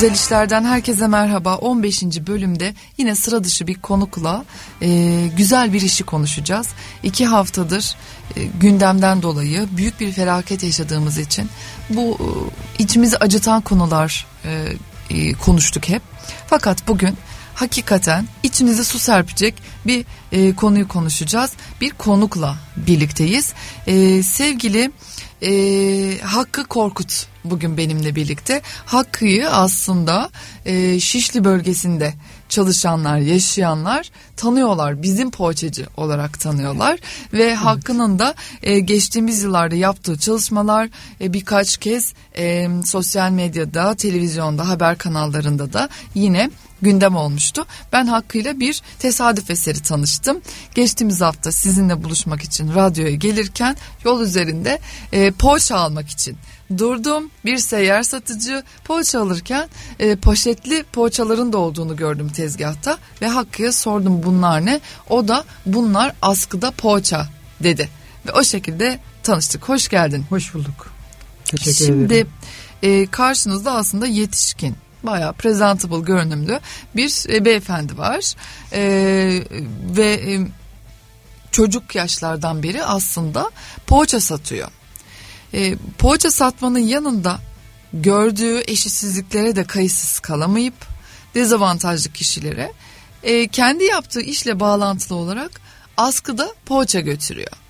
Güzel işlerden herkese merhaba. 15. bölümde yine sıra dışı bir konukla e, güzel bir işi konuşacağız. İki haftadır e, gündemden dolayı büyük bir felaket yaşadığımız için bu e, içimizi acıtan konular e, e, konuştuk hep. Fakat bugün hakikaten içinize su serpecek bir e, konuyu konuşacağız. Bir konukla birlikteyiz. E, sevgili e, Hakkı Korkut bugün benimle birlikte. Hakkı'yı aslında e, Şişli bölgesinde çalışanlar, yaşayanlar tanıyorlar. Bizim poğaçacı olarak tanıyorlar. Ve evet. Hakkı'nın da e, geçtiğimiz yıllarda yaptığı çalışmalar e, birkaç kez e, sosyal medyada, televizyonda, haber kanallarında da yine gündem olmuştu. Ben Hakkı'yla bir tesadüf eseri tanıştım. Geçtiğimiz hafta sizinle buluşmak için radyoya gelirken yol üzerinde e, poğaça almak için durdum. Bir seyyar satıcı poğaça alırken e, poşetli poğaçaların da olduğunu gördüm tezgahta ve Hakkı'ya sordum bunlar ne? O da bunlar askıda poğaça dedi ve o şekilde tanıştık. Hoş geldin. Hoş bulduk. Teşekkür Şimdi, ederim. Şimdi e, karşınızda aslında yetişkin bayağı presentable görünümlü bir e, beyefendi var e, ve e, çocuk yaşlardan beri aslında poğaça satıyor. E, poğaça satmanın yanında gördüğü eşitsizliklere de kayıtsız kalamayıp dezavantajlı kişilere e, kendi yaptığı işle bağlantılı olarak askıda poğaça götürüyor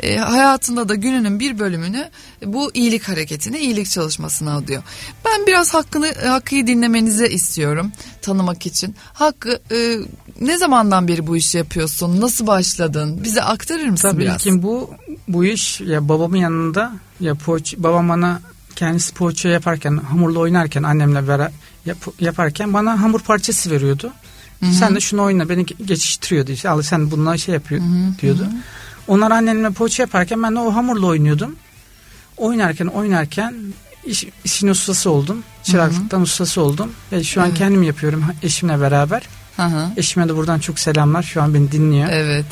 e, hayatında da gününün bir bölümünü bu iyilik hareketine, iyilik çalışmasına adıyor. Ben biraz hakkını Hakkı'yı dinlemenizi istiyorum tanımak için. Hakkı e, ne zamandan beri bu işi yapıyorsun? Nasıl başladın? Bize aktarır mısın Tabii biraz? Tabii ki bu bu iş ya babamın yanında ya poğaç, babam bana kendisi poğaça yaparken hamurla oynarken annemle beraber yap, yaparken bana hamur parçası veriyordu. Hı-hı. Sen de şunu oyna beni geçiştiriyordu işte al sen bununla şey yapıyor Hı-hı. diyordu. Hı-hı. Onlar annemle poğaça yaparken ben de o hamurla oynuyordum. Oynarken oynarken iş, işin ustası oldum. Çıraklıktan Hı-hı. ustası oldum. Ve şu an evet. kendim yapıyorum eşimle beraber. Hı-hı. Eşime de buradan çok selamlar. Şu an beni dinliyor. Evet.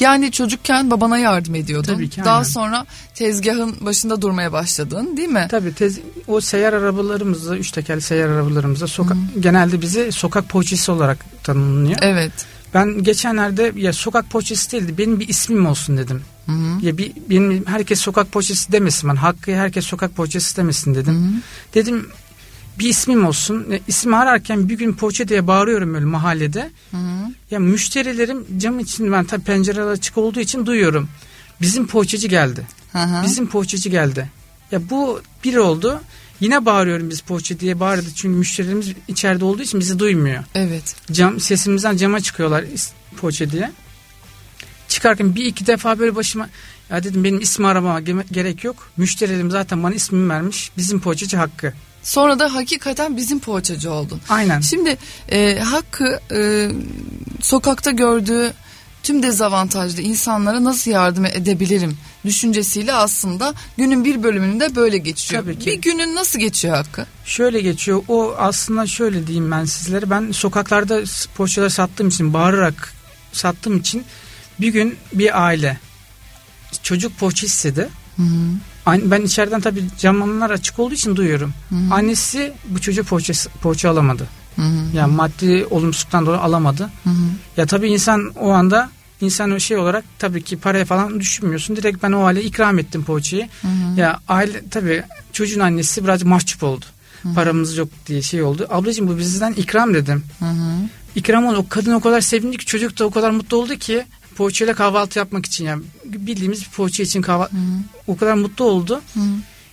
Yani çocukken babana yardım ediyordun. Tabii ki. Aynen. Daha sonra tezgahın başında durmaya başladın değil mi? Tabii. Tez, o seyyar arabalarımızda, üç tekerli seyyar arabalarımızda soka, genelde bizi sokak poğaçası olarak tanımlanıyor. Evet. Ben geçenlerde ya sokak poğaçası değildi benim bir ismim olsun dedim. Hı hı. Ya bir benim herkes sokak poğaçası demesin ben hakkı herkes sokak poğaçası demesin dedim. Hı hı. Dedim bir ismim olsun. E, ismi ararken bir gün poğaça diye bağırıyorum öyle mahallede. Hı hı. Ya müşterilerim cam için ben tabii pencereler açık olduğu için duyuyorum. Bizim poğaçacı geldi. Hı hı. Bizim poğaçacı geldi. Ya bu bir oldu. Yine bağırıyorum biz poğaça diye bağırdı. Çünkü müşterilerimiz içeride olduğu için bizi duymuyor. Evet. Cam, sesimizden cama çıkıyorlar poğaça diye. Çıkarken bir iki defa böyle başıma ya dedim benim ismi aramama gerek yok. Müşterilerim zaten bana ismimi vermiş. Bizim poğaçacı Hakkı. Sonra da hakikaten bizim poğaçacı oldun. Aynen. Şimdi e, Hakkı e, sokakta gördüğü tüm dezavantajlı insanlara nasıl yardım edebilirim düşüncesiyle aslında günün bir bölümünde böyle geçiyor. Tabii ki. Bir günün nasıl geçiyor Hakkı? Şöyle geçiyor. O aslında şöyle diyeyim ben sizlere. Ben sokaklarda poğaçalar sattığım için bağırarak sattığım için bir gün bir aile çocuk poğaça istedi. Hı hı. Ben içeriden tabii camlar açık olduğu için duyuyorum. Hı hı. Annesi bu çocuğu poğaça, poğaça alamadı. Hı hı. Yani maddi olumsuzluktan dolayı alamadı. Hı hı. Ya tabii insan o anda insan o şey olarak tabii ki paraya falan düşünmüyorsun. Direkt ben o aile ikram ettim poğaçayı. Hı hı. Ya aile tabii çocuğun annesi biraz mahcup oldu. Hı hı. Paramız yok diye şey oldu. Ablacığım bu bizden ikram dedim. Hı hı. İkram oldu. O kadın o kadar sevindi ki çocuk da o kadar mutlu oldu ki poğaçayla kahvaltı yapmak için yani bildiğimiz bir poğaça için kahvaltı o kadar mutlu oldu. Hı.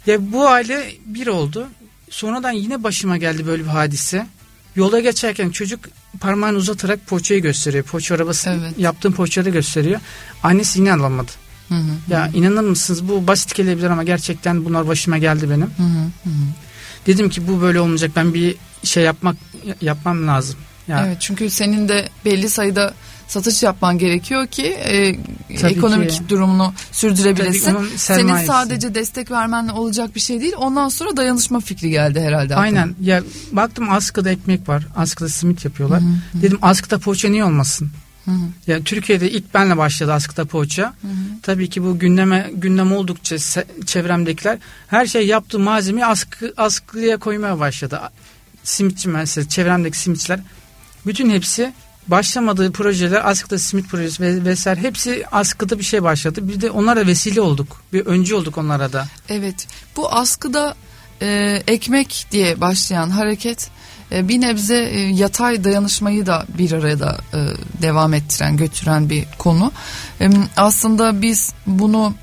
Ya bu aile bir oldu. Sonradan yine başıma geldi böyle bir hadise. Yola geçerken çocuk parmağını uzatarak poğaçayı gösteriyor. Poğaça arabası evet. yaptığım poğaçayı gösteriyor. Annesi yine alamadı. Hı hı, ya hı. inanır mısınız bu basit gelebilir ama gerçekten bunlar başıma geldi benim. Hı hı, hı. Dedim ki bu böyle olmayacak ben bir şey yapmak yapmam lazım. Ya. Evet çünkü senin de belli sayıda satış yapman gerekiyor ki e, ekonomik ki. durumunu sürdürebilesin. Senin sadece destek vermenle olacak bir şey değil. Ondan sonra dayanışma fikri geldi herhalde. Aynen. Aklıma. Ya baktım askıda ekmek var. Askıda simit yapıyorlar. Hı hı. Dedim askıda poğaça niye olmasın? Hı hı. Yani Türkiye'de ilk benle başladı askıda poğaça. Hı hı. Tabii ki bu gündeme gündem oldukça çevremdekiler her şey yaptığı malzemeyi askı askıya koymaya başladı simitçi mesela çevremdeki simitçiler bütün hepsi başlamadığı projeler askıda simit projesi ve vesaire hepsi askıda bir şey başladı. Bir de onlara vesile olduk. Bir öncü olduk onlara da. Evet. Bu askıda e, ekmek diye başlayan hareket e, bir nebze e, yatay dayanışmayı da bir arada e, devam ettiren, götüren bir konu. E, aslında biz bunu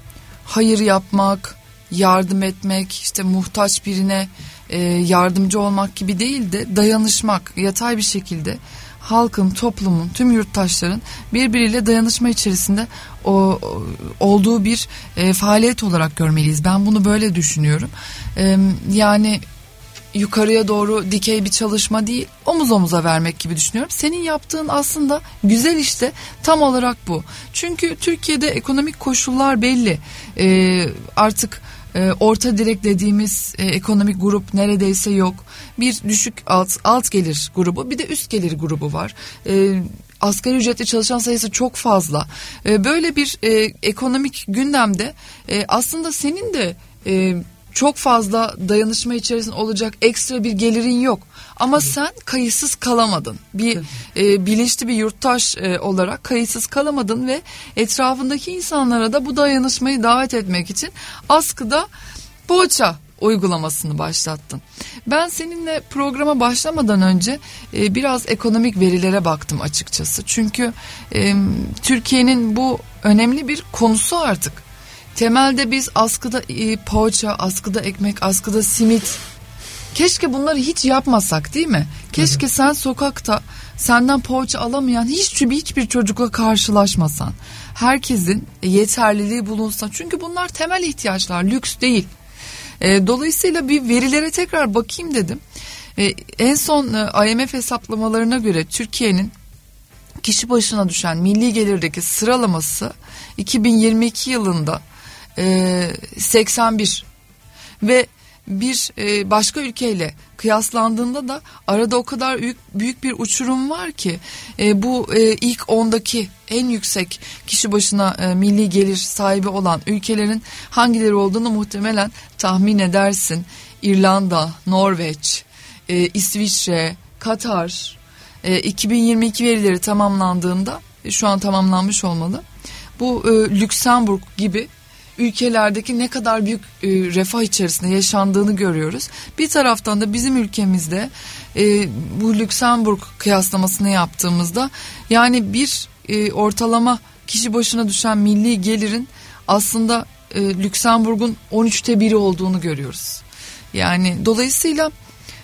hayır yapmak, yardım etmek, işte muhtaç birine e, yardımcı olmak gibi değil de dayanışmak, yatay bir şekilde halkın, toplumun, tüm yurttaşların birbiriyle dayanışma içerisinde o, olduğu bir e, faaliyet olarak görmeliyiz. Ben bunu böyle düşünüyorum. E, yani yukarıya doğru dikey bir çalışma değil omuz omuza vermek gibi düşünüyorum. Senin yaptığın aslında güzel işte tam olarak bu. Çünkü Türkiye'de ekonomik koşullar belli. Ee, artık e, orta direk dediğimiz e, ekonomik grup neredeyse yok. Bir düşük alt, alt gelir grubu bir de üst gelir grubu var. E, asgari ücretli çalışan sayısı çok fazla. E, böyle bir e, ekonomik gündemde e, aslında senin de çok fazla dayanışma içerisinde olacak ekstra bir gelirin yok. Ama sen kayıtsız kalamadın. Bir e, bilinçli bir yurttaş e, olarak kayıtsız kalamadın ve etrafındaki insanlara da bu dayanışmayı davet etmek için askıda poğaça uygulamasını başlattın. Ben seninle programa başlamadan önce e, biraz ekonomik verilere baktım açıkçası. Çünkü e, Türkiye'nin bu önemli bir konusu artık. Temelde biz askıda e, poğaça, askıda ekmek, askıda simit. Keşke bunları hiç yapmasak değil mi? Keşke evet. sen sokakta senden poğaça alamayan hiç hiçbir çocukla karşılaşmasan. Herkesin yeterliliği bulunsa. Çünkü bunlar temel ihtiyaçlar, lüks değil. E, dolayısıyla bir verilere tekrar bakayım dedim. E, en son e, IMF hesaplamalarına göre Türkiye'nin kişi başına düşen milli gelirdeki sıralaması 2022 yılında e, 81 ve bir e, başka ülkeyle kıyaslandığında da arada o kadar büyük, büyük bir uçurum var ki e, bu e, ilk ondaki en yüksek kişi başına milli gelir sahibi olan ülkelerin hangileri olduğunu muhtemelen tahmin edersin. İrlanda, Norveç, İsviçre, Katar e, 2022 verileri tamamlandığında şu an tamamlanmış olmalı. Bu e, Lüksemburg gibi ülkelerdeki ne kadar büyük e, refah içerisinde yaşandığını görüyoruz. Bir taraftan da bizim ülkemizde e, bu Lüksemburg kıyaslamasını yaptığımızda yani bir e, ortalama kişi başına düşen milli gelirin aslında e, Lüksemburg'un 13'te biri olduğunu görüyoruz. Yani dolayısıyla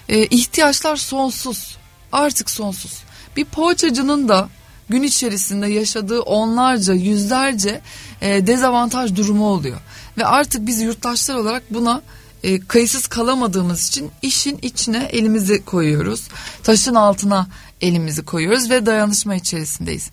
e, ihtiyaçlar sonsuz artık sonsuz. Bir poğaçacının da gün içerisinde yaşadığı onlarca yüzlerce e, dezavantaj durumu oluyor. Ve artık biz yurttaşlar olarak buna e, kayıtsız kalamadığımız için işin içine elimizi koyuyoruz. Taşın altına elimizi koyuyoruz ve dayanışma içerisindeyiz.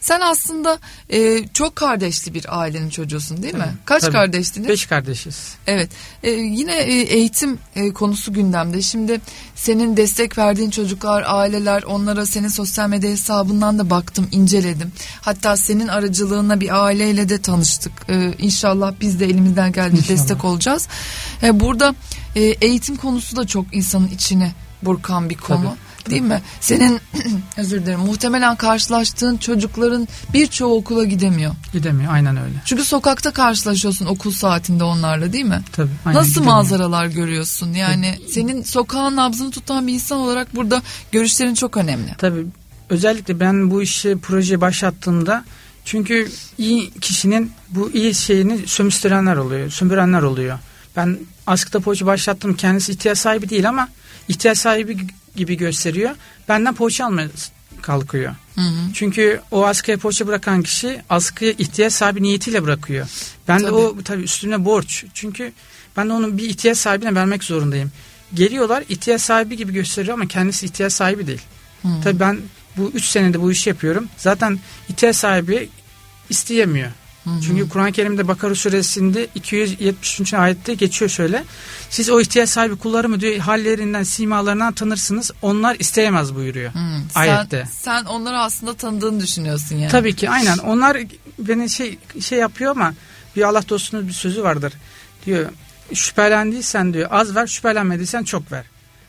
Sen aslında e, çok kardeşli bir ailenin çocuğusun değil mi? Tabii, Kaç tabii. kardeştiniz? Beş kardeşiz. Evet. E, yine e, eğitim e, konusu gündemde. Şimdi senin destek verdiğin çocuklar, aileler onlara senin sosyal medya hesabından da baktım, inceledim. Hatta senin aracılığına bir aileyle de tanıştık. E, inşallah biz de elimizden geldiği destek olacağız. E, burada e, eğitim konusu da çok insanın içine burkan bir konu. Tabii. Değil mi? Senin özür dilerim muhtemelen karşılaştığın çocukların birçoğu okula gidemiyor. Gidemiyor aynen öyle. Çünkü sokakta karşılaşıyorsun okul saatinde onlarla değil mi? Tabii. Aynen Nasıl gidemiyor. manzaralar görüyorsun? Yani Tabii. senin sokağın nabzını tutan bir insan olarak burada görüşlerin çok önemli. Tabii. Özellikle ben bu işi proje başlattığımda çünkü iyi kişinin bu iyi şeyini sömüstürenler oluyor, sömürenler oluyor. Ben askıda poğaça başlattım. Kendisi ihtiyaç sahibi değil ama ihtiyaç sahibi gibi gösteriyor. Benden poğaça almaya kalkıyor. Hı hı. Çünkü o askıya poğaça bırakan kişi askıya ihtiyaç sahibi niyetiyle bırakıyor. Ben tabii. de o tabii üstüne borç. Çünkü ben de onun bir ihtiyaç sahibine vermek zorundayım. Geliyorlar ihtiyaç sahibi gibi gösteriyor ama kendisi ihtiyaç sahibi değil. Hı. Tabii ben bu üç senede bu işi yapıyorum. Zaten ihtiyaç sahibi isteyemiyor. Çünkü Kur'an-ı Kerim'de Bakara suresinde 273. ayette geçiyor şöyle. Siz o ihtiyaç sahibi kullarımı diyor hallerinden, simalarından tanırsınız. Onlar isteyemez buyuruyor hı. ayette. Sen, sen onları aslında tanıdığını düşünüyorsun yani. Tabii ki aynen. Onlar beni şey şey yapıyor ama bir Allah dostunun bir sözü vardır. Diyor şüphelendiysen diyor az ver, şüphelenmediysen çok ver.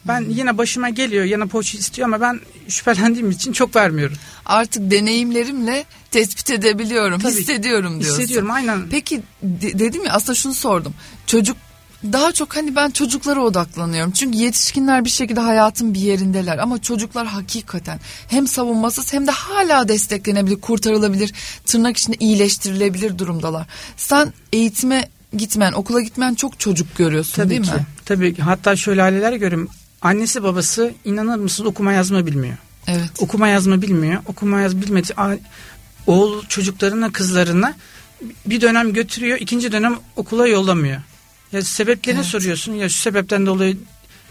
Ben yine başıma geliyor yine poğaça istiyor ama ben şüphelendiğim için çok vermiyorum. Artık deneyimlerimle tespit edebiliyorum, Tabii, hissediyorum diyorsun. Hissediyorum aynen. Peki de- dedim ya aslında şunu sordum. Çocuk daha çok hani ben çocuklara odaklanıyorum. Çünkü yetişkinler bir şekilde hayatın bir yerindeler ama çocuklar hakikaten hem savunmasız hem de hala desteklenebilir, kurtarılabilir, tırnak içinde iyileştirilebilir durumdalar. Sen eğitime gitmeyen, okula gitmeyen çok çocuk görüyorsun Tabii değil ki. mi? Tabii ki. Hatta şöyle aileler görüyorum. Annesi babası inanır mısınız okuma yazma bilmiyor. Evet. Okuma yazma bilmiyor. Okuma yazma bilmedi. Oğul çocuklarına kızlarına bir dönem götürüyor. ikinci dönem okula yollamıyor. Ya sebeplerini Evet. soruyorsun. Ya şu sebepten dolayı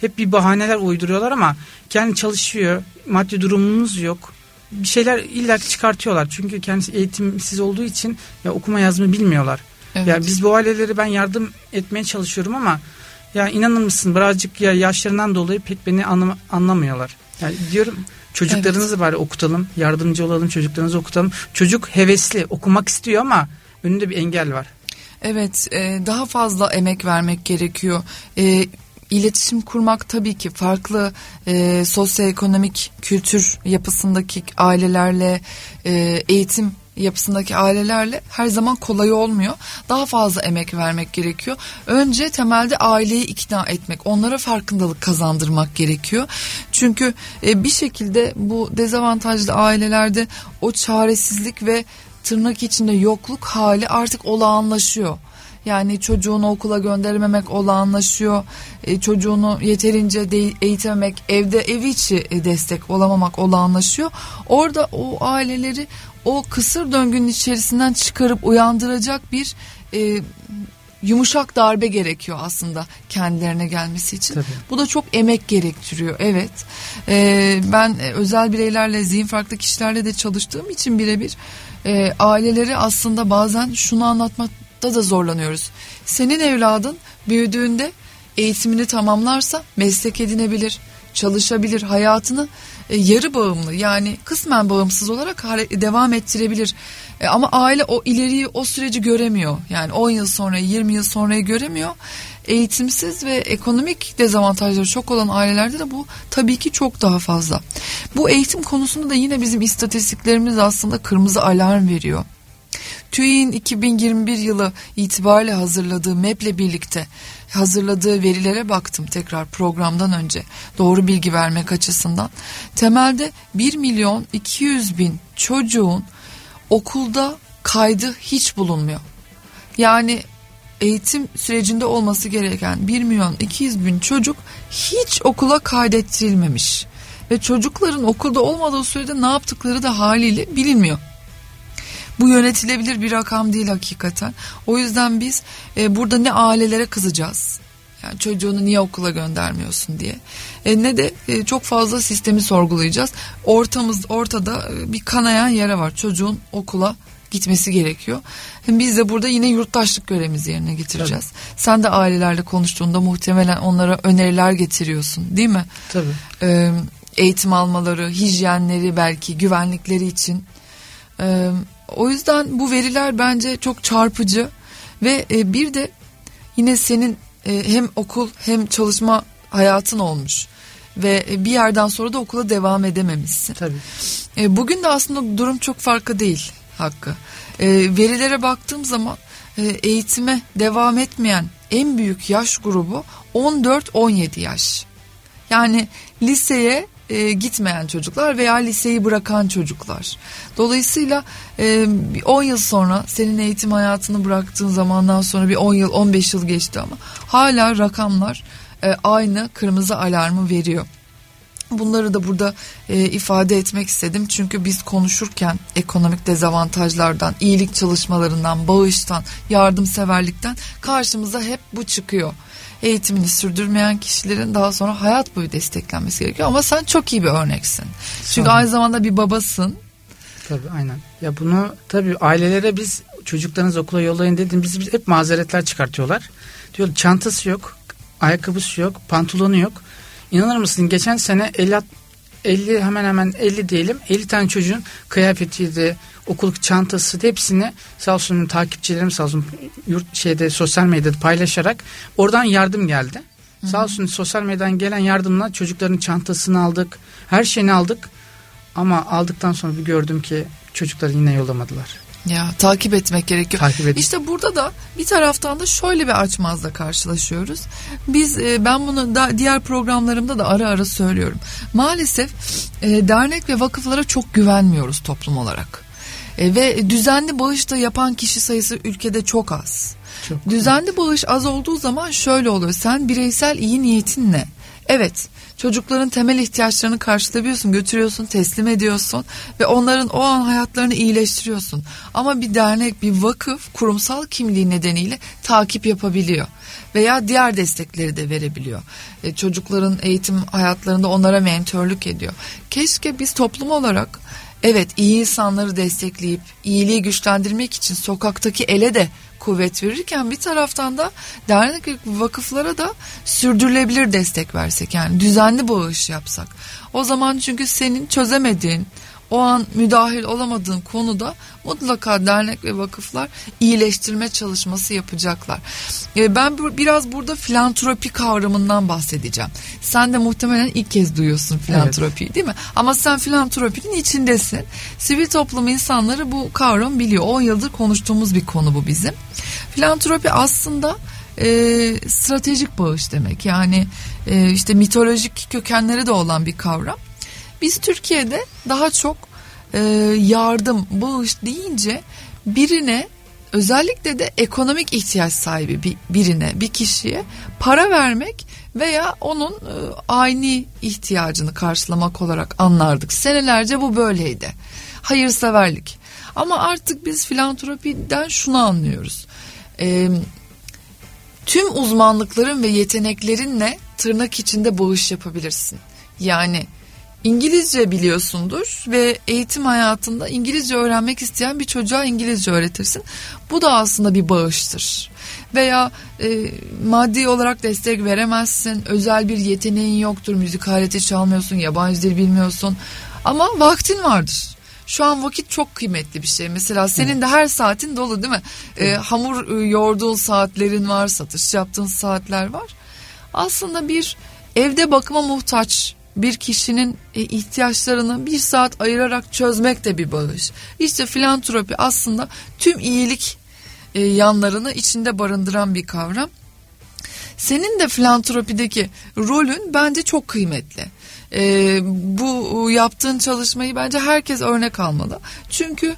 hep bir bahaneler uyduruyorlar ama kendi çalışıyor. Maddi durumunuz yok. Bir şeyler illa çıkartıyorlar. Çünkü kendisi eğitimsiz olduğu için ya okuma yazma bilmiyorlar. Evet. Ya biz bu aileleri ben yardım etmeye çalışıyorum ama ya inanır mısın birazcık ya yaşlarından dolayı pek beni anlam- anlamıyorlar. Yani diyorum çocuklarınızı bari okutalım, yardımcı olalım, çocuklarınızı okutalım. Çocuk hevesli, okumak istiyor ama önünde bir engel var. Evet, e, daha fazla emek vermek gerekiyor. E, iletişim kurmak tabii ki farklı e, sosyoekonomik kültür yapısındaki ailelerle, e, eğitim yapısındaki ailelerle her zaman kolay olmuyor. Daha fazla emek vermek gerekiyor. Önce temelde aileyi ikna etmek, onlara farkındalık kazandırmak gerekiyor. Çünkü e, bir şekilde bu dezavantajlı ailelerde o çaresizlik ve tırnak içinde yokluk hali artık olağanlaşıyor. Yani çocuğunu okula gönderememek olağanlaşıyor. E, çocuğunu yeterince de eğitememek, evde ev içi e, destek olamamak olağanlaşıyor. Orada o aileleri o kısır döngünün içerisinden çıkarıp uyandıracak bir e, yumuşak darbe gerekiyor aslında kendilerine gelmesi için. Tabii. Bu da çok emek gerektiriyor evet. Ee, ben e, özel bireylerle zihin farklı kişilerle de çalıştığım için birebir e, aileleri aslında bazen şunu anlatmakta da zorlanıyoruz. Senin evladın büyüdüğünde eğitimini tamamlarsa meslek edinebilir, çalışabilir, hayatını e, yarı bağımlı yani kısmen bağımsız olarak devam ettirebilir. E, ama aile o ileriyi o süreci göremiyor. Yani 10 yıl sonra 20 yıl sonrayı göremiyor. Eğitimsiz ve ekonomik dezavantajları çok olan ailelerde de bu tabii ki çok daha fazla. Bu eğitim konusunda da yine bizim istatistiklerimiz aslında kırmızı alarm veriyor. TÜİ'nin 2021 yılı itibariyle hazırladığı MEP'le birlikte hazırladığı verilere baktım tekrar programdan önce doğru bilgi vermek açısından. Temelde 1 milyon 200 bin çocuğun okulda kaydı hiç bulunmuyor. Yani eğitim sürecinde olması gereken 1 milyon 200 bin çocuk hiç okula kaydettirilmemiş. Ve çocukların okulda olmadığı sürede ne yaptıkları da haliyle bilinmiyor. Bu yönetilebilir bir rakam değil hakikaten. O yüzden biz e, burada ne ailelere kızacağız. Yani çocuğunu niye okula göndermiyorsun diye. E, ne de e, çok fazla sistemi sorgulayacağız. Ortamız ortada e, bir kanayan yere var. Çocuğun okula gitmesi gerekiyor. Hem Biz de burada yine yurttaşlık görevimizi yerine getireceğiz. Sen de ailelerle konuştuğunda muhtemelen onlara öneriler getiriyorsun, değil mi? Tabii. Ee, eğitim almaları, hijyenleri belki güvenlikleri için. Ee, o yüzden bu veriler bence çok çarpıcı ve e, bir de yine senin e, hem okul hem çalışma hayatın olmuş ve e, bir yerden sonra da okula devam edememişsin. Tabii. E, bugün de aslında durum çok farklı değil Hakkı. E, verilere baktığım zaman e, eğitime devam etmeyen en büyük yaş grubu 14-17 yaş. Yani liseye e, gitmeyen çocuklar veya liseyi bırakan çocuklar. Dolayısıyla e, bir 10 yıl sonra senin eğitim hayatını bıraktığın zamandan sonra bir 10 yıl 15 yıl geçti ama hala rakamlar e, aynı kırmızı alarmı veriyor. Bunları da burada e, ifade etmek istedim. Çünkü biz konuşurken ekonomik dezavantajlardan, iyilik çalışmalarından, bağıştan, yardımseverlikten karşımıza hep bu çıkıyor. Eğitimini sürdürmeyen kişilerin daha sonra hayat boyu desteklenmesi gerekiyor. Ama sen çok iyi bir örneksin. Çünkü aynı zamanda bir babasın. Tabii aynen. Ya bunu tabii ailelere biz çocuklarınızı okula yollayın dedim. Biz, biz hep mazeretler çıkartıyorlar. Diyor çantası yok, ayakkabısı yok, pantolonu yok. İnanır mısın geçen sene 50 50 hemen hemen 50 diyelim 50 tane çocuğun kıyafetiydi, okul çantası hepsini sağ olsun takipçilerim sağ olsun yurt şeyde sosyal medyada paylaşarak oradan yardım geldi. Hı. Sağ olsun sosyal medyadan gelen yardımla çocukların çantasını aldık. Her şeyini aldık. Ama aldıktan sonra bir gördüm ki çocukları yine yollamadılar. Ya takip etmek gerekiyor. Takip edin. İşte burada da bir taraftan da şöyle bir açmazla karşılaşıyoruz. Biz e, ben bunu da diğer programlarımda da ara ara söylüyorum. Maalesef e, dernek ve vakıflara çok güvenmiyoruz toplum olarak. E, ve düzenli bağış da yapan kişi sayısı ülkede çok az. Çok düzenli bağış az olduğu zaman şöyle oluyor. Sen bireysel iyi niyetinle evet çocukların temel ihtiyaçlarını karşılayabiliyorsun, götürüyorsun, teslim ediyorsun ve onların o an hayatlarını iyileştiriyorsun. Ama bir dernek, bir vakıf kurumsal kimliği nedeniyle takip yapabiliyor veya diğer destekleri de verebiliyor. E, çocukların eğitim hayatlarında onlara mentörlük ediyor. Keşke biz toplum olarak evet iyi insanları destekleyip iyiliği güçlendirmek için sokaktaki ele de kuvvet verirken bir taraftan da dernek vakıflara da sürdürülebilir destek versek yani düzenli bağış yapsak. O zaman çünkü senin çözemediğin o an müdahil olamadığın konuda mutlaka dernek ve vakıflar iyileştirme çalışması yapacaklar. Ee, ben biraz burada filantropi kavramından bahsedeceğim. Sen de muhtemelen ilk kez duyuyorsun filantropiyi evet. değil mi? Ama sen filantropinin içindesin. Sivil toplum insanları bu kavramı biliyor. 10 yıldır konuştuğumuz bir konu bu bizim. Filantropi aslında e, stratejik bağış demek. Yani e, işte mitolojik kökenleri de olan bir kavram. Biz Türkiye'de daha çok e, yardım, bağış deyince birine özellikle de ekonomik ihtiyaç sahibi bir, birine, bir kişiye para vermek veya onun e, aynı ihtiyacını karşılamak olarak anlardık. Senelerce bu böyleydi. Hayırseverlik. Ama artık biz filantropiden şunu anlıyoruz. E, tüm uzmanlıkların ve yeteneklerinle tırnak içinde bağış yapabilirsin. Yani İngilizce biliyorsundur ve eğitim hayatında İngilizce öğrenmek isteyen bir çocuğa İngilizce öğretirsin. Bu da aslında bir bağıştır. Veya e, maddi olarak destek veremezsin, özel bir yeteneğin yoktur, müzik aleti çalmıyorsun, yabancı dil bilmiyorsun ama vaktin vardır. Şu an vakit çok kıymetli bir şey. Mesela senin de her saatin dolu değil mi? Ee, hamur e, yoğurduğun saatlerin var, satış yaptığın saatler var. Aslında bir evde bakıma muhtaç bir kişinin e, ihtiyaçlarını bir saat ayırarak çözmek de bir bağış. İşte filantropi aslında tüm iyilik e, yanlarını içinde barındıran bir kavram. Senin de filantropideki rolün bence çok kıymetli. E, bu yaptığın çalışmayı bence herkes örnek almalı. Çünkü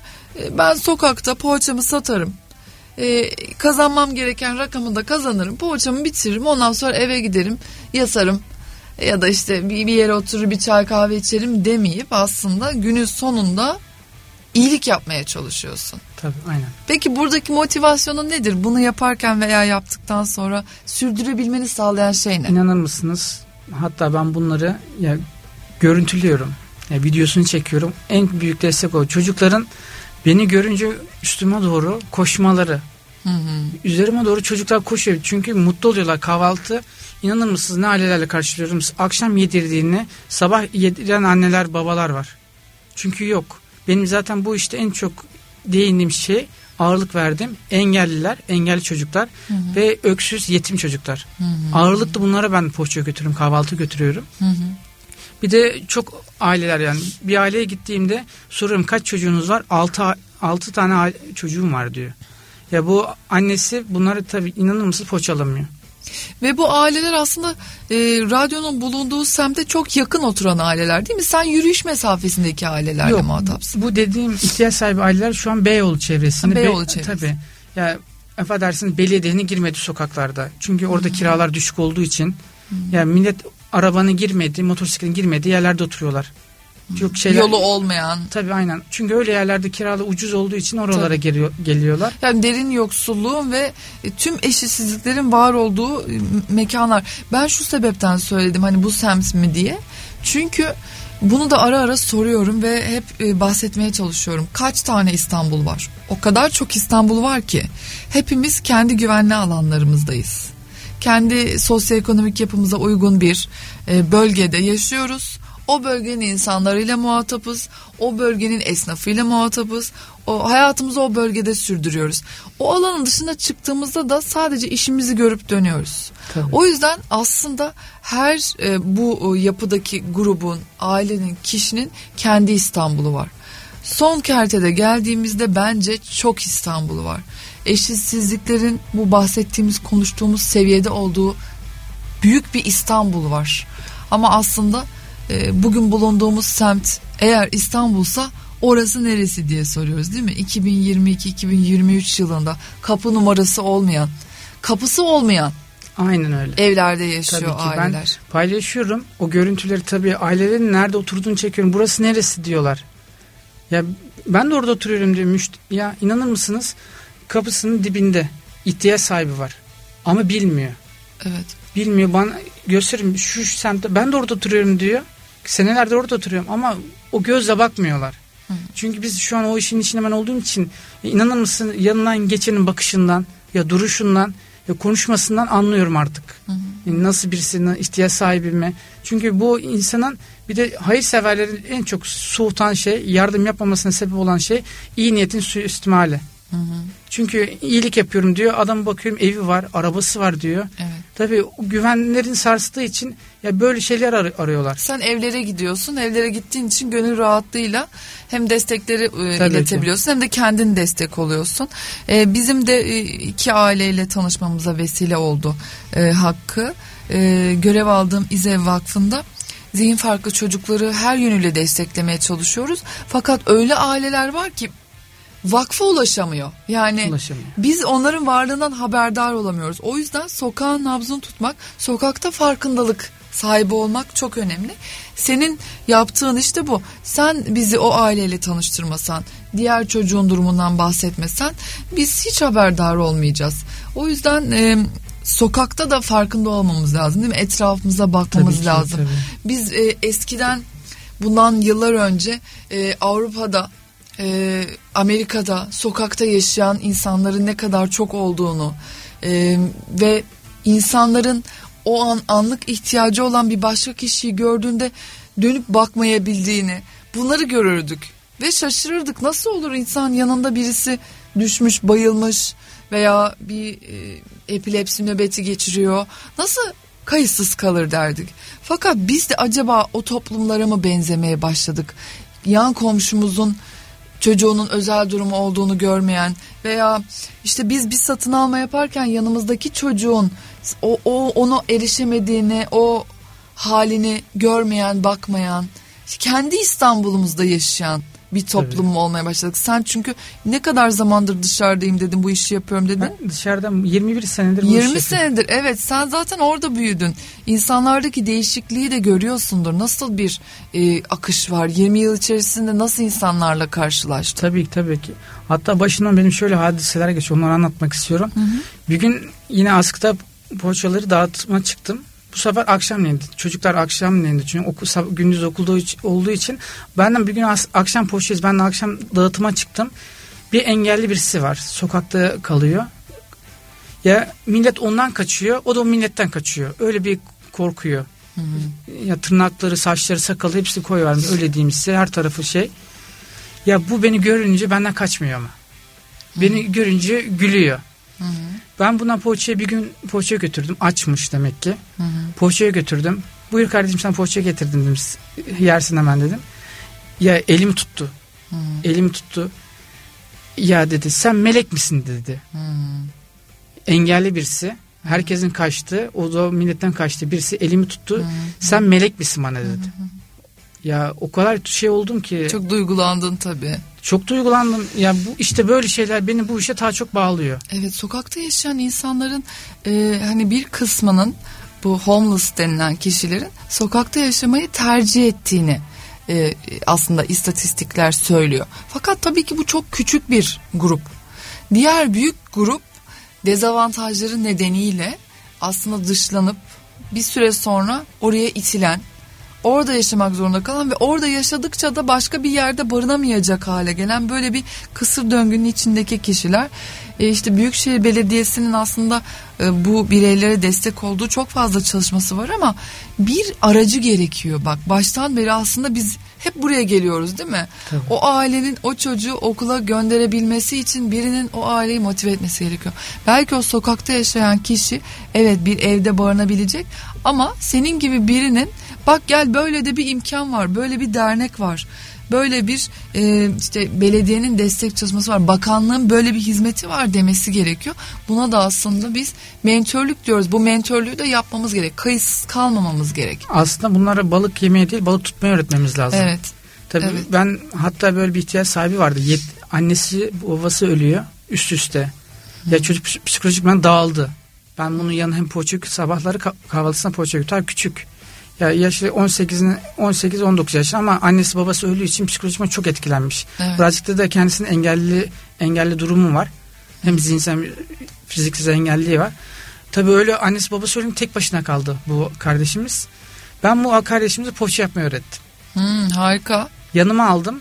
ben sokakta poğaçamı satarım. kazanmam gereken rakamı da kazanırım. Poğaçamı bitiririm. Ondan sonra eve giderim, yasarım ya da işte bir, bir yere oturur bir çay kahve içerim demeyip aslında günün sonunda iyilik yapmaya çalışıyorsun. Tabii aynen. Peki buradaki motivasyonun nedir? Bunu yaparken veya yaptıktan sonra sürdürebilmeni sağlayan şey ne? İnanır mısınız? Hatta ben bunları ya görüntülüyorum. Ya videosunu çekiyorum. En büyük destek o. Çocukların beni görünce üstüme doğru koşmaları. Hı hı. Üzerime doğru çocuklar koşuyor. Çünkü mutlu oluyorlar kahvaltı İnanır mısınız ne ailelerle karşılaşıyorum. Akşam yedirdiğini sabah yediren anneler babalar var. Çünkü yok. Benim zaten bu işte en çok değindiğim şey ağırlık verdim. Engelliler, engelli çocuklar hı hı. ve öksüz yetim çocuklar. Hı hı. Ağırlıklı bunlara ben poğaça götürüyorum, kahvaltı götürüyorum. Hı hı. Bir de çok aileler yani bir aileye gittiğimde soruyorum kaç çocuğunuz var? 6 6 tane çocuğum var diyor. Ya bu annesi bunları tabii inanır mısınız poğaçalamıyor. Ve bu aileler aslında e, radyonun bulunduğu semte çok yakın oturan aileler değil mi? Sen yürüyüş mesafesindeki ailelerle Yok, muhatapsın. Bu dediğim ihtiyaç sahibi aileler şu an Beyoğlu çevresinde. Beyoğlu çevresi. Tabii. Ya affedersiniz belediyenin girmedi sokaklarda. Çünkü orada hmm. kiralar düşük olduğu için. Hmm. Yani millet arabanın girmedi, motosikletin girmedi yerlerde oturuyorlar. Çok şeyler, Yolu olmayan. Tabii aynen. Çünkü öyle yerlerde kiralı ucuz olduğu için oralara geliyor, geliyorlar. Yani derin yoksulluğun ve e, tüm eşitsizliklerin var olduğu e, mekanlar. Ben şu sebepten söyledim hani bu semt mi diye. Çünkü bunu da ara ara soruyorum ve hep e, bahsetmeye çalışıyorum. Kaç tane İstanbul var? O kadar çok İstanbul var ki hepimiz kendi güvenli alanlarımızdayız. Kendi sosyoekonomik yapımıza uygun bir bölgede yaşıyoruz O bölgenin insanlarıyla muhatapız. O bölgenin esnafıyla muhatapız. O hayatımızı o bölgede sürdürüyoruz. O alanın dışına çıktığımızda da sadece işimizi görüp dönüyoruz. Tabii. O yüzden aslında her e, bu e, yapıdaki grubun, ailenin, kişinin kendi İstanbul'u var. Son kertede geldiğimizde bence çok İstanbul'u var. Eşitsizliklerin bu bahsettiğimiz, konuştuğumuz seviyede olduğu büyük bir İstanbul var. Ama aslında e, bugün bulunduğumuz semt eğer İstanbul'sa orası neresi diye soruyoruz değil mi? 2022-2023 yılında kapı numarası olmayan, kapısı olmayan Aynen öyle. Evlerde yaşıyor tabii ki. aileler. Ben paylaşıyorum. O görüntüleri tabii ailelerin nerede oturduğunu çekiyorum. Burası neresi diyorlar. Ya ben de orada oturuyorum diyor. Müşt ya inanır mısınız? Kapısının dibinde ihtiyaç sahibi var. Ama bilmiyor. Evet. Bilmiyor bana gösterin şu, şu semtte ben de orada oturuyorum diyor. Senelerdir orada oturuyorum ama o gözle bakmıyorlar. Hı. Çünkü biz şu an o işin içinde ben olduğum için inanır mısın yanından geçenin bakışından ya duruşundan ya konuşmasından anlıyorum artık. Hı hı. nasıl birisinin ihtiyaç sahibi mi? Çünkü bu insanın bir de hayırseverlerin en çok soğutan şey, yardım yapmamasına sebep olan şey iyi niyetin suistimali. Hı hı. Çünkü iyilik yapıyorum diyor. Adam bakıyorum evi var, arabası var diyor. Evet. Tabii güvenlerin sarstığı için ya böyle şeyler ar- arıyorlar. Sen evlere gidiyorsun. Evlere gittiğin için gönül rahatlığıyla hem destekleri e, iletebiliyorsun ki. hem de kendin destek oluyorsun. E, bizim de e, iki aileyle tanışmamıza vesile oldu e, Hakkı. E, görev aldığım İZEV Vakfı'nda zihin farklı çocukları her yönüyle desteklemeye çalışıyoruz. Fakat öyle aileler var ki vakfa ulaşamıyor. Yani ulaşamıyor. biz onların varlığından haberdar olamıyoruz. O yüzden sokağın nabzını tutmak, sokakta farkındalık sahibi olmak çok önemli. Senin yaptığın işte bu. Sen bizi o aileyle tanıştırmasan, diğer çocuğun durumundan bahsetmesen biz hiç haberdar olmayacağız. O yüzden e, sokakta da farkında olmamız lazım değil mi? Etrafımıza bakmamız tabii ki, lazım. Tabii. Biz e, eskiden bundan yıllar önce e, Avrupa'da e, Amerika'da sokakta yaşayan insanların ne kadar çok olduğunu e, ve insanların o an anlık ihtiyacı olan bir başka kişiyi gördüğünde dönüp bakmayabildiğini bunları görürdük. Ve şaşırırdık nasıl olur insan yanında birisi düşmüş bayılmış veya bir e, epilepsi nöbeti geçiriyor nasıl kayıtsız kalır derdik. Fakat biz de acaba o toplumlara mı benzemeye başladık? Yan komşumuzun çocuğunun özel durumu olduğunu görmeyen veya işte biz bir satın alma yaparken yanımızdaki çocuğun o, o onu erişemediğini o halini görmeyen bakmayan kendi İstanbul'umuzda yaşayan bir toplum Tabii. olmaya başladık. Sen çünkü ne kadar zamandır dışarıdayım dedim bu işi yapıyorum dedin. Ben dışarıda 21 senedir bu 20 senedir evet sen zaten orada büyüdün. İnsanlardaki değişikliği de görüyorsundur. Nasıl bir e, akış var? 20 yıl içerisinde nasıl insanlarla karşılaştın? Tabii ki tabii ki. Hatta başından benim şöyle hadiseler geçiyor. Onları anlatmak istiyorum. Hı hı. Bir gün yine askıda poğaçaları dağıtma çıktım. Bu sefer akşamleyin çocuklar akşamleyin çünkü okul, gündüz okulda olduğu için benden bir gün akşam poşetiz ben de akşam dağıtıma çıktım. Bir engelli birisi var sokakta kalıyor. Ya millet ondan kaçıyor o da o milletten kaçıyor. Öyle bir korkuyor. Hı hı. Ya tırnakları, saçları, sakalı hepsi koyuyor. Öyle diyeyim size her tarafı şey. Ya bu beni görünce benden kaçmıyor ama. Beni hı. görünce gülüyor. Hı hı. Ben buna poğaçaya bir gün poğaça götürdüm. Açmış demek ki. Hı hı. Poğaçaya götürdüm. Buyur kardeşim sen poğaça getirdin dedim. Yersin hemen dedim. Ya elim tuttu. Hı hı. Elim tuttu. Ya dedi sen melek misin dedi. Hı hı. Engelli birisi. Herkesin kaçtı. O da milletten kaçtı. Birisi elimi tuttu. Hı hı. Sen melek misin bana dedi. Hı hı. Ya o kadar şey oldum ki. Çok duygulandın tabii. Çok duygulandım. Ya bu işte böyle şeyler beni bu işe daha çok bağlıyor. Evet sokakta yaşayan insanların e, hani bir kısmının bu homeless denilen kişilerin sokakta yaşamayı tercih ettiğini e, aslında istatistikler söylüyor. Fakat tabii ki bu çok küçük bir grup. Diğer büyük grup dezavantajları nedeniyle aslında dışlanıp bir süre sonra oraya itilen orada yaşamak zorunda kalan ve orada yaşadıkça da başka bir yerde barınamayacak hale gelen böyle bir kısır döngünün içindeki kişiler. E işte Büyükşehir Belediyesi'nin aslında e, bu bireylere destek olduğu çok fazla çalışması var ama bir aracı gerekiyor. Bak baştan beri aslında biz hep buraya geliyoruz değil mi? Tabii. O ailenin o çocuğu okula gönderebilmesi için birinin o aileyi motive etmesi gerekiyor. Belki o sokakta yaşayan kişi evet bir evde barınabilecek ama senin gibi birinin bak gel böyle de bir imkan var böyle bir dernek var böyle bir e, işte belediyenin destek çalışması var. Bakanlığın böyle bir hizmeti var demesi gerekiyor. Buna da aslında biz mentörlük diyoruz. Bu mentörlüğü de yapmamız gerek. Kayıtsız kalmamamız gerek. Aslında bunlara balık yemeye değil balık tutmayı öğretmemiz lazım. Evet. Tabii evet. ben hatta böyle bir ihtiyaç sahibi vardı. Yet, annesi babası ölüyor üst üste. Hı. Ya çocuk psikolojikmen dağıldı. Ben bunu yanına hem poğaça sabahları kahvaltısına poğaça götür küçük. Ya yaşı 18'in 18 19 yaş ama annesi babası öldüğü için psikolojik çok etkilenmiş. Evet. Birazcık da kendisinin engelli engelli durumu var. Hem zihinsel fiziksel engelliği var. Tabii öyle annesi babası ölünce tek başına kaldı bu kardeşimiz. Ben bu kardeşimize poğaça yapmayı öğrettim. Hmm, harika. Yanıma aldım.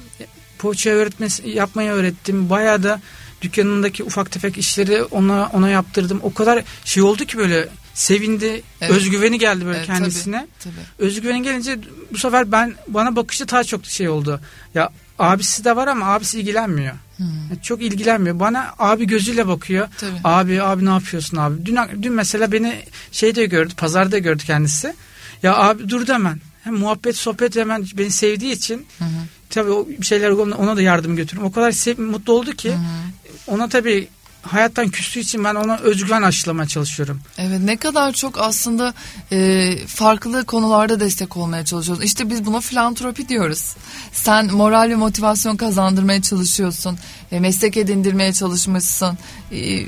Poğaça öğretmesi yapmayı öğrettim. Bayağı da dükkanındaki ufak tefek işleri ona ona yaptırdım. O kadar şey oldu ki böyle sevindi. Evet. Özgüveni geldi böyle evet, kendisine. Tabii, tabii. Özgüveni gelince bu sefer ben bana bakışı daha çok şey oldu. Ya abisi de var ama abisi ilgilenmiyor. Hmm. Yani çok ilgilenmiyor. Bana abi gözüyle bakıyor. Tabii. Abi abi ne yapıyorsun abi? Dün dün mesela beni şeyde gördü, pazarda gördü kendisi. Ya abi dur hemen. Hem muhabbet sohbet hemen beni sevdiği için hı tabii o şeyler ona da yardım götürüyorum. O kadar sev, mutlu oldu ki hı ona tabii hayattan küstüğü için ben ona özgüven aşılamaya çalışıyorum. Evet ne kadar çok aslında e, farklı konularda destek olmaya çalışıyoruz. İşte biz buna filantropi diyoruz. Sen moral ve motivasyon kazandırmaya çalışıyorsun. E, meslek edindirmeye çalışmışsın. E,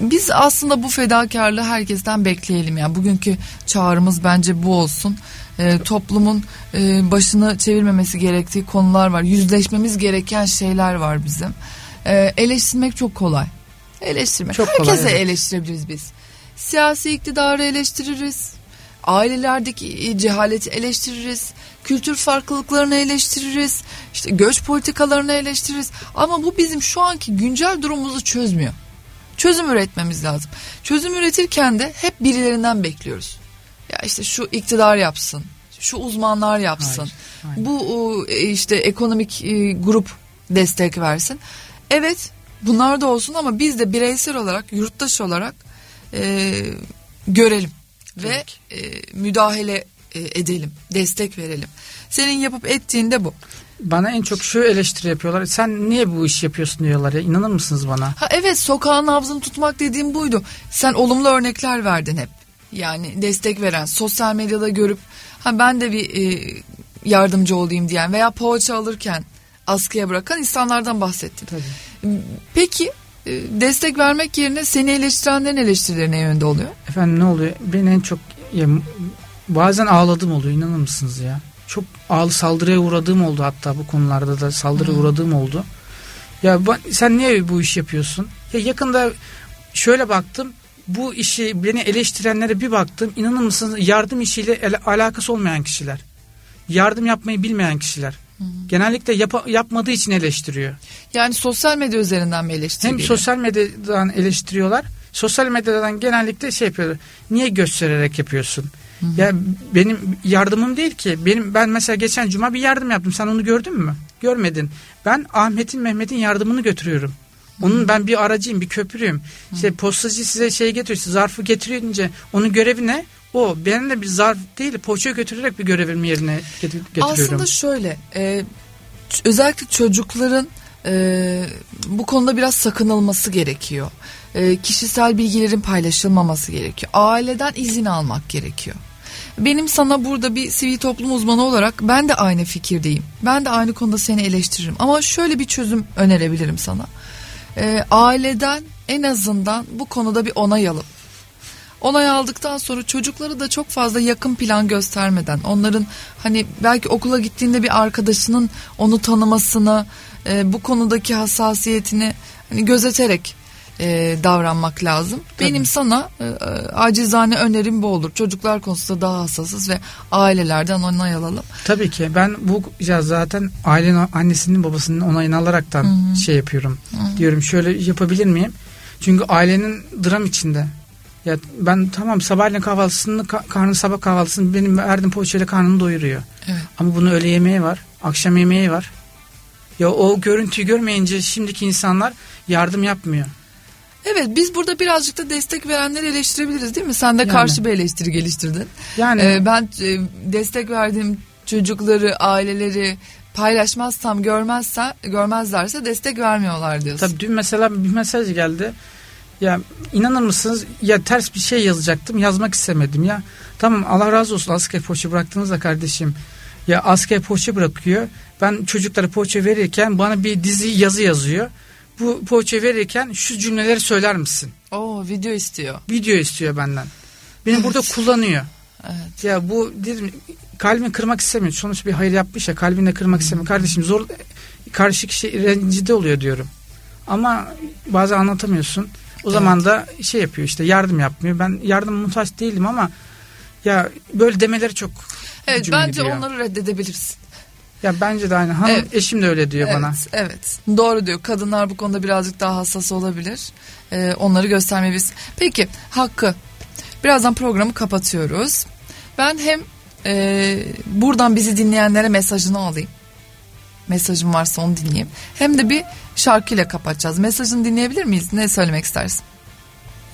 biz aslında bu fedakarlığı herkesten bekleyelim. Yani bugünkü çağrımız bence bu olsun. E, toplumun e, başını çevirmemesi gerektiği konular var. Yüzleşmemiz gereken şeyler var bizim. E, eleştirmek çok kolay eleştirmek. Çok Herkese kolay, evet. eleştirebiliriz biz. Siyasi iktidarı eleştiririz. Ailelerdeki cehaleti eleştiririz. Kültür farklılıklarını eleştiririz. İşte göç politikalarını eleştiririz. Ama bu bizim şu anki güncel durumumuzu çözmüyor. Çözüm üretmemiz lazım. Çözüm üretirken de hep birilerinden bekliyoruz. Ya işte şu iktidar yapsın. Şu uzmanlar yapsın. Hayır, hayır. Bu e, işte ekonomik e, grup destek versin. Evet Bunlar da olsun ama biz de bireysel olarak yurttaş olarak e, görelim ve e, müdahale e, edelim, destek verelim. Senin yapıp ettiğinde bu. Bana en çok şu eleştiri yapıyorlar. Sen niye bu iş yapıyorsun diyorlar ya. İnanır mısınız bana? Ha evet sokağın nabzını tutmak dediğim buydu. Sen olumlu örnekler verdin hep. Yani destek veren, sosyal medyada görüp ha ben de bir e, yardımcı olayım diyen veya poğaça alırken askıya bırakan insanlardan bahsettin. Tabii. Peki e, destek vermek yerine seni eleştirenlerin eleştirileri ne yönde oluyor? Efendim ne oluyor? Ben en çok ya, bazen ağladığım oluyor inanır mısınız ya? Çok ağlı saldırıya uğradığım oldu hatta bu konularda da saldırıya hmm. uğradığım oldu. Ya sen niye bu iş yapıyorsun? Ya yakında şöyle baktım bu işi beni eleştirenlere bir baktım inanır mısınız yardım işiyle alakası olmayan kişiler. Yardım yapmayı bilmeyen kişiler. Genellikle yap, yapmadığı için eleştiriyor. Yani sosyal medya üzerinden mi eleştiriyor? Hem sosyal medyadan eleştiriyorlar. Sosyal medyadan genellikle şey yapıyorlar. Niye göstererek yapıyorsun? Hı hı. Ya benim yardımım değil ki. Benim ben mesela geçen cuma bir yardım yaptım. Sen onu gördün mü? Görmedin. Ben Ahmet'in Mehmet'in yardımını götürüyorum. Onun ben bir aracıyım, bir köprüyüm. İşte postacı size şey getiriyor, zarfı getiriyor onun görevi ne? O benim de bir zarf değil poğaça götürerek bir görevimi yerine getiriyorum. Aslında şöyle e, özellikle çocukların e, bu konuda biraz sakınılması gerekiyor. E, kişisel bilgilerin paylaşılmaması gerekiyor. Aileden izin almak gerekiyor. Benim sana burada bir sivil toplum uzmanı olarak ben de aynı fikirdeyim. Ben de aynı konuda seni eleştiririm. Ama şöyle bir çözüm önerebilirim sana. E, aileden en azından bu konuda bir onay alıp onay aldıktan sonra çocukları da çok fazla yakın plan göstermeden onların hani belki okula gittiğinde bir arkadaşının onu tanımasını e, bu konudaki hassasiyetini hani gözeterek e, davranmak lazım. Tabii. Benim sana e, acizane önerim bu olur. Çocuklar konusunda daha hassasız ve ailelerden onay alalım. Tabii ki ben bu ya zaten ailenin annesinin babasının onayını alaraktan Hı-hı. şey yapıyorum. Hı-hı. Diyorum şöyle yapabilir miyim? Çünkü ailenin dram içinde. Ya ben tamam sabahleyin kahvaltısını karnı sabah kahvaltısını benim verdiğim poğaçayla karnını doyuruyor. Evet. Ama bunun öğle yemeği var, akşam yemeği var. Ya o görüntüyü görmeyince şimdiki insanlar yardım yapmıyor. Evet biz burada birazcık da destek verenleri eleştirebiliriz değil mi? Sen de yani. karşı bir eleştiri geliştirdin. Yani ee, ben e, destek verdiğim çocukları, aileleri paylaşmazsam görmezse görmezlerse destek vermiyorlar diyorsun. Tabii dün mesela bir mesaj geldi. Ya inanır mısınız ya ters bir şey yazacaktım yazmak istemedim ya. Tamam Allah razı olsun asker poğaça bıraktığınızda kardeşim. Ya asker poğaça bırakıyor. Ben çocuklara poğaça verirken bana bir dizi yazı yazıyor. Bu poğaça verirken şu cümleleri söyler misin? Oo video istiyor. Video istiyor benden. Beni evet. burada kullanıyor. Evet. Ya bu dedim kalbini kırmak istemiyor. Sonuç bir hayır yapmış ya kalbini kırmak istemiyor. Kardeşim zor karşı kişi rencide oluyor diyorum. Ama bazen anlatamıyorsun. O evet. zaman da şey yapıyor işte yardım yapmıyor. Ben yardım muhtaç değilim ama ya böyle demeleri çok Evet bence diyor. onları reddedebilirsin. Ya bence de aynı. Hanım evet. eşim de öyle diyor evet, bana. Evet. Doğru diyor. Kadınlar bu konuda birazcık daha hassas olabilir. Ee, onları göstermemiz. Peki Hakkı. Birazdan programı kapatıyoruz. Ben hem e, buradan bizi dinleyenlere mesajını alayım. Mesajım varsa onu dinleyeyim. Hem de bir şarkıyla kapatacağız. Mesajını dinleyebilir miyiz? Ne söylemek istersin?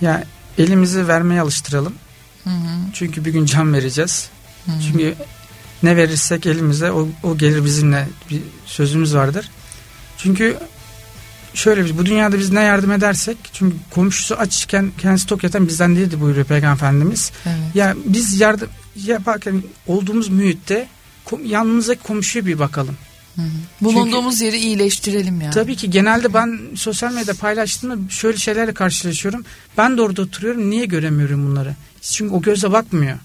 Ya elimizi vermeye alıştıralım. Hı hı. Çünkü bir gün can vereceğiz. Hı hı. Çünkü ne verirsek elimize o, o gelir bizimle bir sözümüz vardır. Çünkü şöyle bir bu dünyada biz ne yardım edersek çünkü komşusu açken kendisi tok yatan bizden değildi buyuruyor Peygamber Efendimiz. Evet. Ya biz yardım yaparken olduğumuz mühitte yanımızdaki komşuya bir bakalım. Hı hı. Bulunduğumuz Çünkü, yeri iyileştirelim yani. Tabii ki genelde ben sosyal medyada paylaştığımda şöyle şeylerle karşılaşıyorum. Ben de orada oturuyorum niye göremiyorum bunları? Çünkü o göze bakmıyor.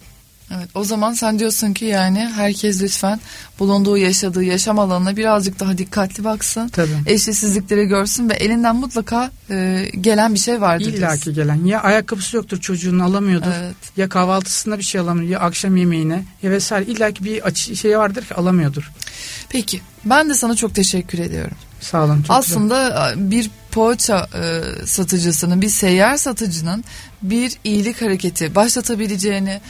Evet o zaman sen diyorsun ki yani herkes lütfen bulunduğu yaşadığı yaşam alanına birazcık daha dikkatli baksın. Tabii. Eşitsizlikleri görsün ve elinden mutlaka e, gelen bir şey vardır. İlla ki gelen ya ayakkabısı yoktur çocuğunu alamıyordur evet. ya kahvaltısında bir şey alamıyor ya akşam yemeğine ya vesaire illa ki bir şey vardır ki alamıyordur. Peki ben de sana çok teşekkür ediyorum. Sağ olun. Çok Aslında güzel. bir poğaça e, satıcısının bir seyyar satıcının bir iyilik hareketi başlatabileceğini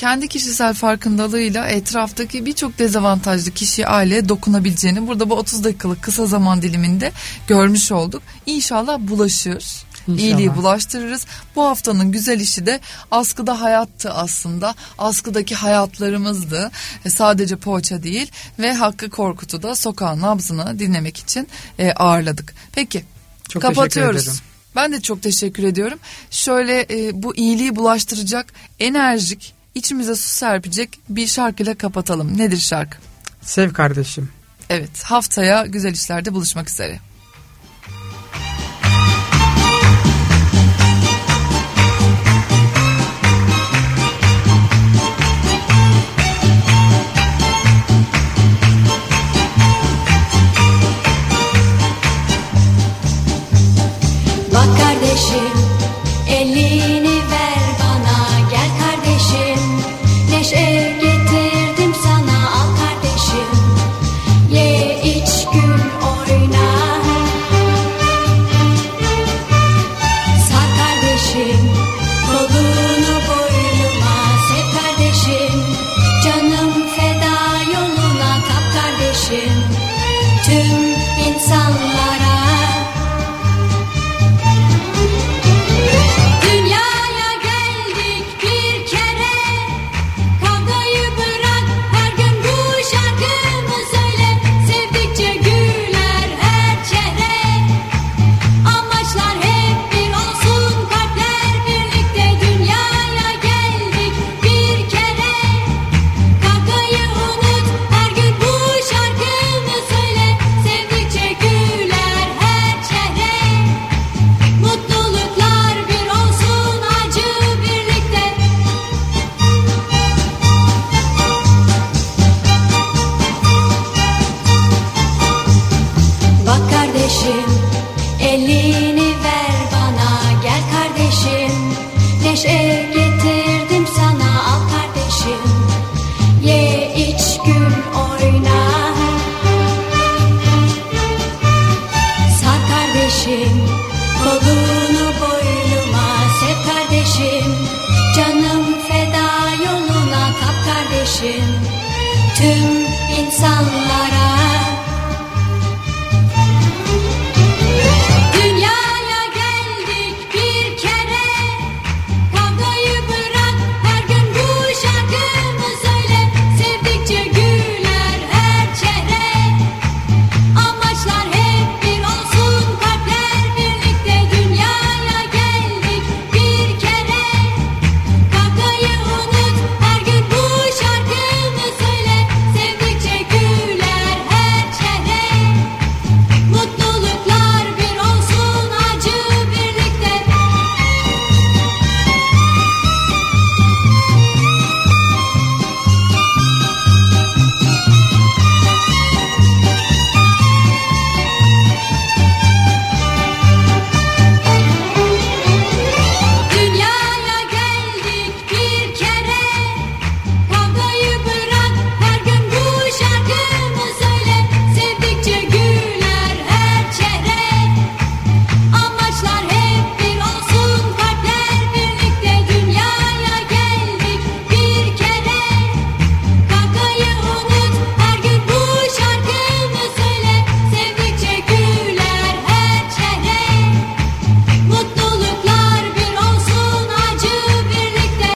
kendi kişisel farkındalığıyla etraftaki birçok dezavantajlı kişi aileye dokunabileceğini burada bu 30 dakikalık kısa zaman diliminde görmüş olduk. İnşallah bulaşır. İnşallah. İyiliği bulaştırırız. Bu haftanın güzel işi de askıda hayattı aslında. Askıdaki hayatlarımızdı. E, sadece poğaça değil ve Hakkı Korkut'u da sokağın nabzını dinlemek için e, ağırladık. Peki Çok kapatıyoruz. Ben de çok teşekkür ediyorum. Şöyle e, bu iyiliği bulaştıracak enerjik, içimize su serpecek bir şarkıyla kapatalım. Nedir şarkı? Sev kardeşim. Evet haftaya güzel işlerde buluşmak üzere.